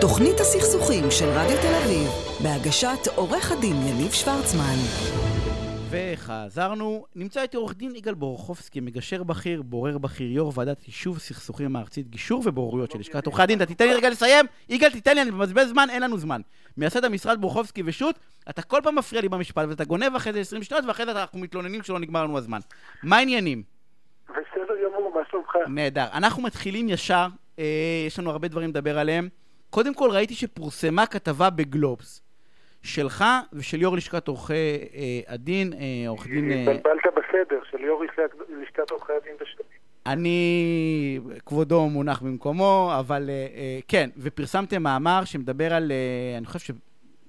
תוכנית הסכסוכים של רדיו תל אביב, בהגשת עורך הדין יניב שוורצמן. וחזרנו, נמצא איתי עורך דין יגאל בורחובסקי, מגשר בכיר, בורר בכיר, יו"ר ועדת יישוב סכסוכים הארצית, גישור ובוררויות של לשכת עורכי הדין. אתה תיתן לי רגע לסיים? יגאל, תיתן לי, אני מבזבז זמן, אין לנו זמן. מייסד המשרד בורחובסקי ושות', אתה כל פעם מפריע לי במשפט, ואתה גונב אחרי זה 20 שניות, ואחרי זה אנחנו מתלוננים שלא נגמר לנו הזמן. מה העניינים? בסדר גמור, מה שלומך? נהדר. אנחנו מתחילים ישר, אה, יש לנו הרבה דברים לדבר עליהם. קודם כל ראיתי שפורסמה כתבה בגלובס, שלך ושל יו"ר לשכת עורכי אה, הדין, אה, עורך דין... אה, התבלבלת בסדר, של יו"ר לשכת עורכי הדין ושלי. אני, כבודו מונח במקומו, אבל אה, אה, כן, ופרסמתם מאמר שמדבר על, אה, אני חושב ש...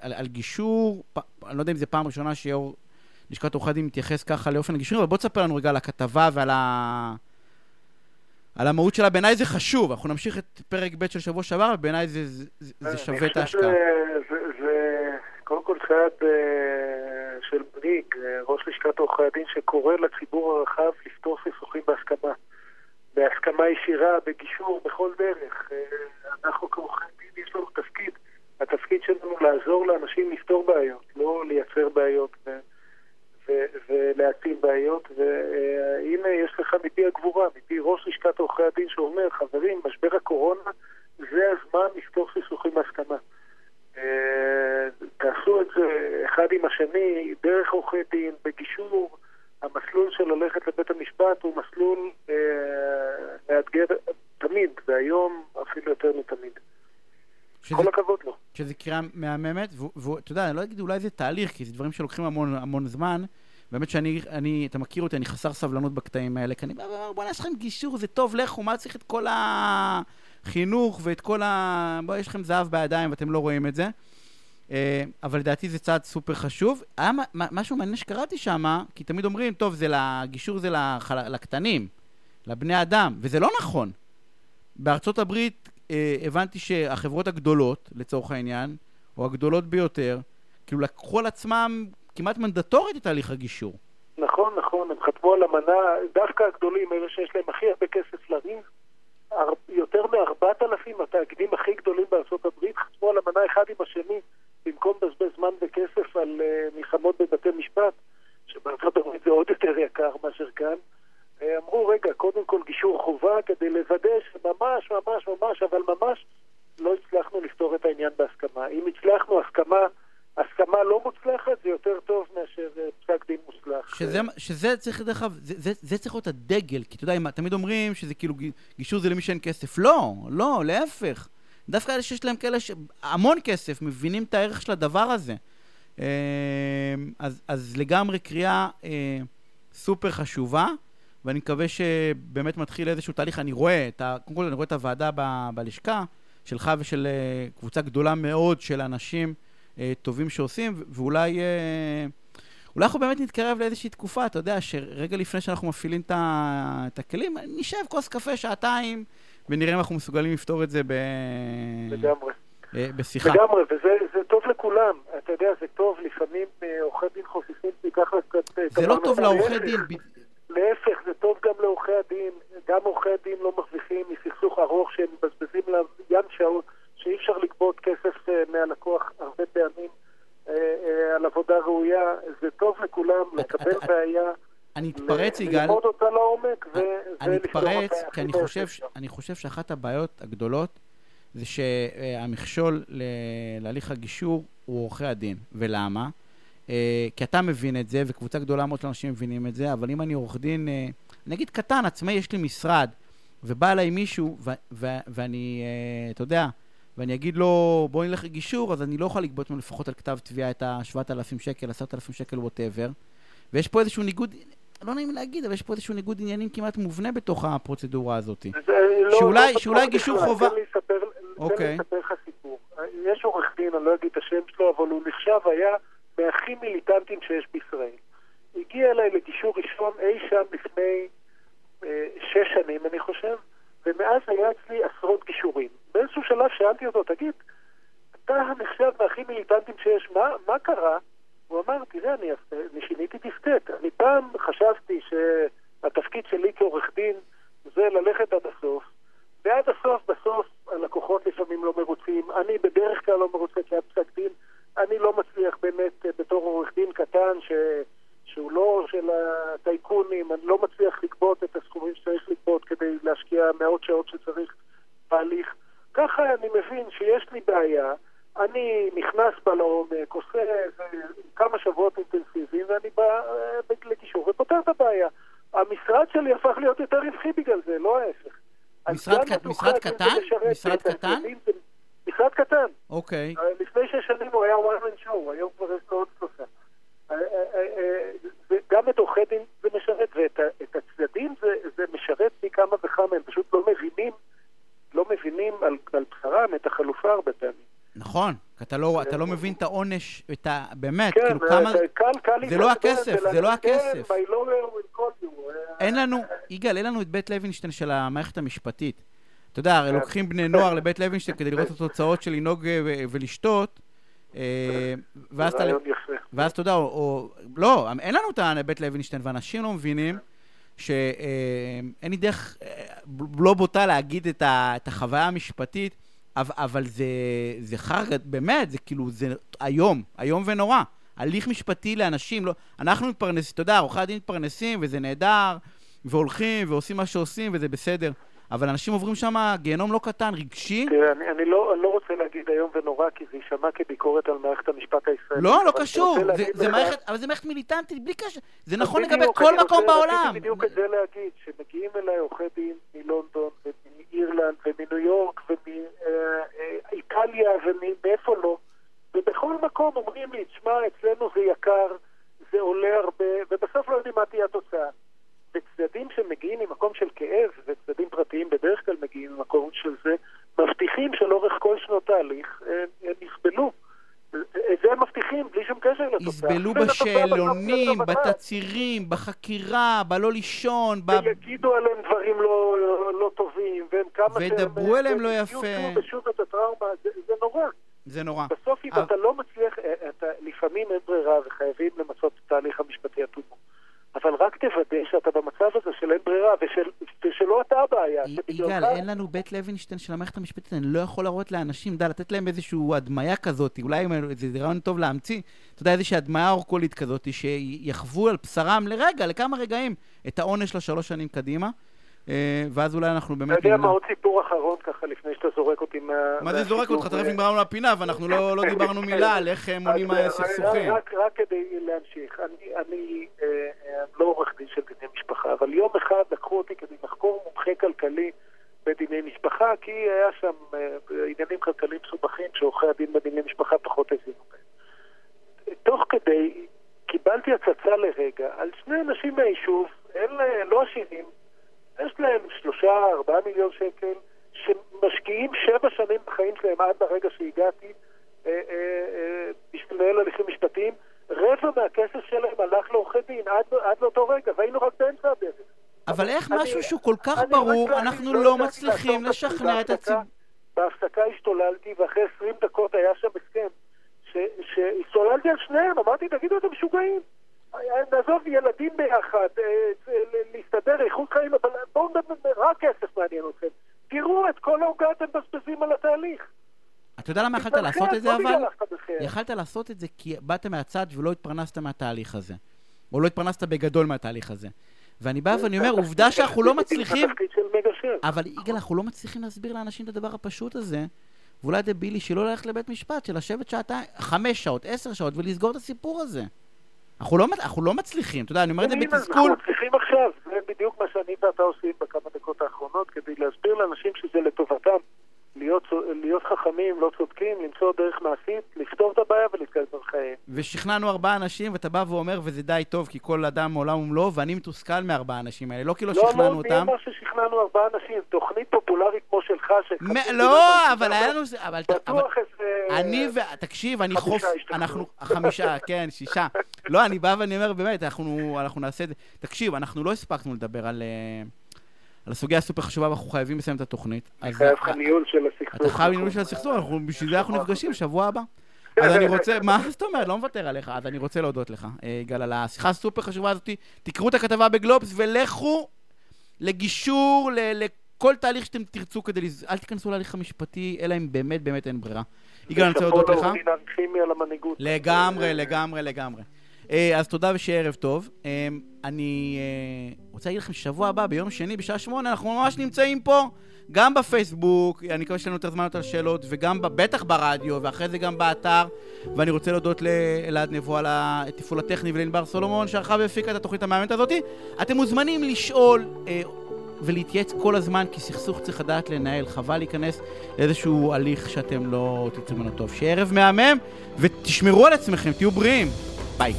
על, על גישור, פ, אני לא יודע אם זו פעם ראשונה שיו"ר לשכת עורכי הדין מתייחס ככה לאופן הגישור, אבל בוא תספר לנו רגע על הכתבה ועל ה... על המהות שלה, בעיניי זה חשוב. אנחנו נמשיך את פרק ב' של שבוע שעבר, ובעיניי זה, זה, זה שווה את ההשקעה. זה, זה, קודם כל צעד אה, של מנהיג, אה, ראש לשכת עורכי הדין, שקורא לציבור הרחב לפתור סכסוכים בהסכמה. בהסכמה ישירה, בגישור, בכל דרך. אה, אנחנו כעורכי דין, יש לנו תפקיד. התפקיד שלנו לעזור לאנשים לפתור בעיות, לא לייצר בעיות. ו... ולהטיל בעיות, והנה יש לך מפי הגבורה, מפי ראש לשכת עורכי הדין שאומר, חברים, משבר הקורונה זה הזמן לפתור סכסוכים בהסכמה. אה, תעשו את זה אחד עם השני, דרך עורכי דין, בגישור. המסלול של ללכת לבית המשפט הוא מסלול אה, מאתגר תמיד, והיום אפילו יותר מתמיד. שזה, כל הכבוד לו. שזה קריאה מהממת, ואתה יודע, אני לא אגיד אולי זה תהליך, כי זה דברים שלוקחים המון, המון זמן. באמת שאני, אני, אתה מכיר אותי, אני חסר סבלנות בקטעים האלה, כי אני אומר, בוא'נה, יש לכם גישור, זה טוב, לכו, מה צריך את כל החינוך ואת כל ה... בוא, יש לכם זהב בידיים ואתם לא רואים את זה. אה, אבל לדעתי זה צעד סופר חשוב. היה משהו מעניין שקראתי שם, כי תמיד אומרים, טוב, זה לגישור זה לחל... לקטנים, לבני אדם, וזה לא נכון. בארצות הברית אה, הבנתי שהחברות הגדולות, לצורך העניין, או הגדולות ביותר, כאילו לקחו על עצמם כמעט מנדטורית את תהליך הגישור. נכון, נכון, הם חתמו על אמנה, דווקא הגדולים, אלה שיש להם הכי הרבה כסף לריב, יותר מארבעת אלפים התאגידים הכי גדולים הברית חתמו על אמנה אחד עם השני, במקום לבזבז זמן וכסף על uh, מלחמות בבתי משפט, שבארצות הברית זה עוד יותר יקר מאשר כאן. Uh, אמרו, רגע, קודם כל גישור חובה כדי לוודא שממש, ממש, ממש, אבל ממש לא הצלחנו לפתור את העניין בהסכמה. אם הצלחנו הסכמה הסכמה לא מוצלחת זה יותר טוב מאשר אה, פסק דין מוצלח. שזה, שזה צריך, דרך אגב, זה, זה, זה צריך להיות הדגל, כי אתה יודע, תמיד אומרים שזה כאילו גישור זה למי שאין כסף. לא, לא, להפך. דווקא אלה שיש להם כאלה, ש... המון כסף, מבינים את הערך של הדבר הזה. אה, אז, אז לגמרי קריאה אה, סופר חשובה, ואני מקווה שבאמת מתחיל איזשהו תהליך. אני רואה, את ה... קודם כל אני רואה את הוועדה ב, בלשכה שלך ושל קבוצה גדולה מאוד של אנשים. אה, טובים שעושים, ואולי... אה, אולי אנחנו באמת נתקרב לאיזושהי תקופה, אתה יודע, שרגע לפני שאנחנו מפעילים את הכלים, נשב כוס קפה שעתיים, ונראה אם אנחנו מסוגלים לפתור את זה ב... לגמרי. אה, בשיחה. לגמרי, וזה טוב לכולם. אתה יודע, זה טוב, לפעמים עורכי דין חוססים שייקח קצת... זה לא טוב לעורכי דין. להפך, זה טוב גם לעורכי הדין. גם עורכי הדין לא מרוויחים מסכסוך ארוך שהם מבזבזים להם ים שעות. שאי אפשר לגבות כסף אה, מהלקוח הרבה פעמים אה, אה, על עבודה ראויה. זה טוב לכולם לקבל בעיה. אני אתפרץ, יגאל. ללמוד אותה לעומק. אני אתפרץ, כי אני חושב, אני חושב שאחת הבעיות הגדולות זה שהמכשול להליך הגישור הוא עורכי הדין. ולמה? כי אתה מבין את זה, וקבוצה גדולה מאוד של אנשים מבינים את זה, אבל אם אני עורך דין, נגיד קטן, עצמאי, יש לי משרד, ובא אליי מישהו, ואני, אתה יודע, ואני אגיד לו, בוא נלך לגישור, אז אני לא יכול לגבות ממנו לפחות על כתב תביעה את ה-7,000 שקל, 10,000 שקל, ווטאבר. ויש פה איזשהו ניגוד, לא נעים להגיד, אבל יש פה איזשהו ניגוד עניינים כמעט מובנה בתוך הפרוצדורה הזאת. לא- שאולי, לא שאולי גישור חובה... תן לי אוקיי. לספר לך סיפור. יש עורך דין, אני לא אגיד את השם שלו, אבל הוא נחשב היה מהכי מיליטנטים שיש בישראל. הגיע אליי לגישור ראשון אי שם לפני אה, שש שנים, אני חושב, ומאז היה אצלי עשרות גישורים. באיזשהו שלב שאלתי אותו, תגיד, אתה הנחשב מהכי מיליטנטים שיש, מה, מה קרה? הוא אמר, תראה, אני, אני שיניתי דיסקט. אני פעם חשבתי שהתפקיד שלי כעורך דין זה ללכת עד הסוף ועד הסוף, בסוף, הלקוחות לפעמים לא מרוצים. אני בדרך כלל לא מרוצה כי היה פסק דין. אני לא מצליח באמת, אה, בתור עורך דין קטן, ש... שהוא לא של הטייקונים, אני לא מצליח לגבות את הסכומים שצריך לגבות כדי להשקיע מאות שעות שצריך בהליך. ככה אני מבין שיש לי בעיה, אני נכנס בה לעומק, עושה כמה שבועות אינטנסיביים, ואני בא אה, לגישור ופותר את הבעיה. המשרד שלי הפך להיות יותר רווחי בגלל זה, לא ההפך. משרד, ק... משרד קטן? משרד קטן? משרד קטן. אוקיי. אה, לפני שש שנים הוא היה one man show, היום כבר יש לו עוד שלושה. אה, גם את עורכי דין זה משרת, ואת הצדדים זה, זה משרת פי כמה וכמה, הם פשוט לא מבינים, לא מבינים על, על בשרם את החלופה הרבה פעמים. נכון, אתה לא, אתה לא מבין את העונש, את ה... באמת, כן, כאילו כמה... קל, קל זה לא הכסף, זה לא הכסף. כן, call you. אין לנו, יגאל, אין לנו את בית לוינשטיין של המערכת המשפטית. אתה יודע, הרי לוקחים בני נוער לבית לוינשטיין כדי לראות את התוצאות של לנהוג אה, ולשתות. אה, ואז אתה... ואז אתה יודע, או... לא, אין לנו את בית לוינשטיין, ואנשים לא מבינים שאין לי דרך לא בוטה להגיד את החוויה המשפטית. אבל זה, זה חרג, באמת, זה כאילו, זה איום, איום ונורא. הליך משפטי לאנשים, לא, אנחנו מתפרנסים, אתה יודע, עורכי הדין מתפרנסים, וזה נהדר, והולכים, ועושים מה שעושים, וזה בסדר. אבל אנשים עוברים שם גיהנום לא קטן, רגשי. תראה, אני, אני, לא, אני לא רוצה להגיד איום ונורא, כי זה יישמע כביקורת על מערכת המשפט הישראלית. לא, לא קשור. זה, זה מערכת, אבל זה מערכת מיליטנטית, בלי קשר. זה נכון לגבי כל מקום בעולם. רציתי בדיוק את זה להגיד, שמגיעים אליי עורכי דין מלונדון, מאירלנד, ומניו יורק, ומאיטליה, ומאיפה לא, ובכל מקום אומרים לי, תשמע, אצלנו זה יקר, זה עולה הרבה, ובסוף לא יודעים מה תהיה התוצאה. וצדדים שמגיעים ממקום של כאב, וצדדים פרטיים בדרך כלל מגיעים ממקום של זה, מבטיחים שלאורך כל שנות ההליך הם יסבלו. את זה הם מבטיחים, בלי שום קשר לתוצאה. יסבלו בשאלונים, בתצהירים, בחקירה, בלא לישון, ב... ויגידו עליהם דברים לא, לא טובים, והם כמה שהם... וידברו עליהם לא יפה. שוב ושוב את הטראומה, זה, זה נורא. זה נורא. בסוף אם אתה לא מצליח, אה, אתה, לפעמים אין ברירה וחייבים למצות את התהליך המשפטי הטובו. אבל רק תוודא שאתה במצב הזה של אין ברירה, ושל, ושלא אתה הבעיה. יגאל, אין לנו בית לוינשטיין של המערכת המשפטית, אני לא יכול להראות לאנשים, דה, לתת להם איזושהי הדמיה כזאת, אולי זה רעיון טוב להמציא, אתה יודע, איזושהי הדמיה אורקולית כזאת, שיחוו על בשרם לרגע, לכמה רגעים, את העונש לשלוש שנים קדימה. אה, ואז אולי אנחנו באמת... אתה יודע מה, עוד סיפור אחרון ככה, לפני שאתה זורק אותי מה... מה זה זורק אותך? תכף נגמרנו לפינה, ואנחנו לא, לא דיברנו מילה על איך מונעים סכסוכים. רק כדי להמשיך, אני אה, אה, לא עורך דין של דיני משפחה, אבל יום אחד לקחו אותי כדי לחקור מומחה כלכלי בדיני משפחה, כי היה שם עניינים כלכליים מסובכים שעורכי הדין בדיני משפחה פחות הבינו בהם. תוך כדי קיבלתי הצצה לרגע על שני אנשים מהיישוב, הם לא עשירים, יש להם שלושה, ארבעה מיליון שקל, שמשקיעים שבע שנים בחיים שלהם עד לרגע שהגעתי אה, אה, אה, בשביל לנהל הליכים משפטיים. רבע מהכסף שלהם הלך לעורכי דין עד, עד לאותו רגע, והיינו רק באמצע הדרך. אבל איך משהו שהוא כל כך ברור, אנחנו לא מצליחים לשכנע את הציבור? בהפסקה השתוללתי, ואחרי 20 דקות היה שם הסכם, שהשתוללתי על שניהם, אמרתי, תגידו, אתם משוגעים. נעזוב ילדים ביחד, אה, להסתדר, איכות חיים, אבל בואו נדבר, רק כסף מעניין אתכם. תראו את כל העוגה אתם מבזבזים על התהליך. אתה יודע למה יכלת לעשות את זה אבל? יכלת לעשות את זה כי באת מהצד ולא התפרנסת מהתהליך הזה. או לא התפרנסת בגדול מהתהליך הזה. ואני בא ואני אומר, עובדה שאנחנו לא מצליחים... אבל יגאל, אנחנו לא מצליחים להסביר לאנשים את הדבר הפשוט הזה, ואולי דבילי שלא ללכת לבית משפט, של לשבת שעתיים, חמש שעות, עשר שעות, ולסגור את הסיפור הזה. אנחנו לא, אנחנו לא מצליחים, אתה יודע, אני אומר את זה בתסכול. אנחנו מצליחים עכשיו, זה בדיוק מה שאני ואתה עושים בכמה דקות האחרונות, כדי להסביר לאנשים שזה לטובתם. להיות, להיות חכמים, לא צודקים, למצוא דרך מעשית, לפתור את הבעיה ולהתקדם בחיים. ושכנענו ארבעה אנשים, ואתה בא ואומר, וזה די טוב, כי כל אדם מעולם ומלואו, ואני מתוסכל מארבעה אנשים האלה. לא כי לא, לא שכנענו לא, אותם. לא, מי אמר ששכנענו ארבעה אנשים? תוכנית פופולרית כמו שלך, מ- לא, אבל היה לנו... אבל... בטוח איזה... אני ו... תקשיב, אני חוף... אנחנו... חמישה, כן, שישה. לא, אני בא ואני אומר, באמת, אנחנו, אנחנו נעשה את זה. תקשיב, אנחנו לא הספקנו לדבר על... Uh... על הסוגיה הסופר חשובה ואנחנו חייבים לסיים את התוכנית. אני חייב לך ניהול של הסכסוך. אתה חייב ניהול של הסכסוך, בשביל זה אנחנו נפגשים שבוע הבא. אז אני רוצה, מה זאת אומרת? לא מוותר עליך. אז אני רוצה להודות לך, אה, יגאל, על השיחה הסופר חשובה הזאת. תקראו את הכתבה בגלובס ולכו לגישור, כל תהליך שאתם תרצו כדי... לז... אל תיכנסו להליך המשפטי, אלא אם באמת באמת אין ברירה. יגאל, אני רוצה להודות לך. לגמרי, לגמרי, לגמרי. אה, אז תודה ושיהיה ערב טוב. אה, אני רוצה להגיד לכם ששבוע הבא, ביום שני, בשעה שמונה, אנחנו ממש נמצאים פה, גם בפייסבוק, אני מקווה שיש לנו יותר זמן יותר שאלות, וגם בטח ברדיו, ואחרי זה גם באתר. ואני רוצה להודות לאלעד נבו על התפעול הטכני ולענבר סולומון, שערכה והפיקה את התוכנית המאמנת הזאת. אתם מוזמנים לשאול אה, ולהתייעץ כל הזמן, כי סכסוך צריך לדעת לנהל. חבל להיכנס לאיזשהו הליך שאתם לא תצאו ממנו טוב. שיהיה ערב מהמם, ותשמרו על עצמכם, תהיו בריאים. ביי.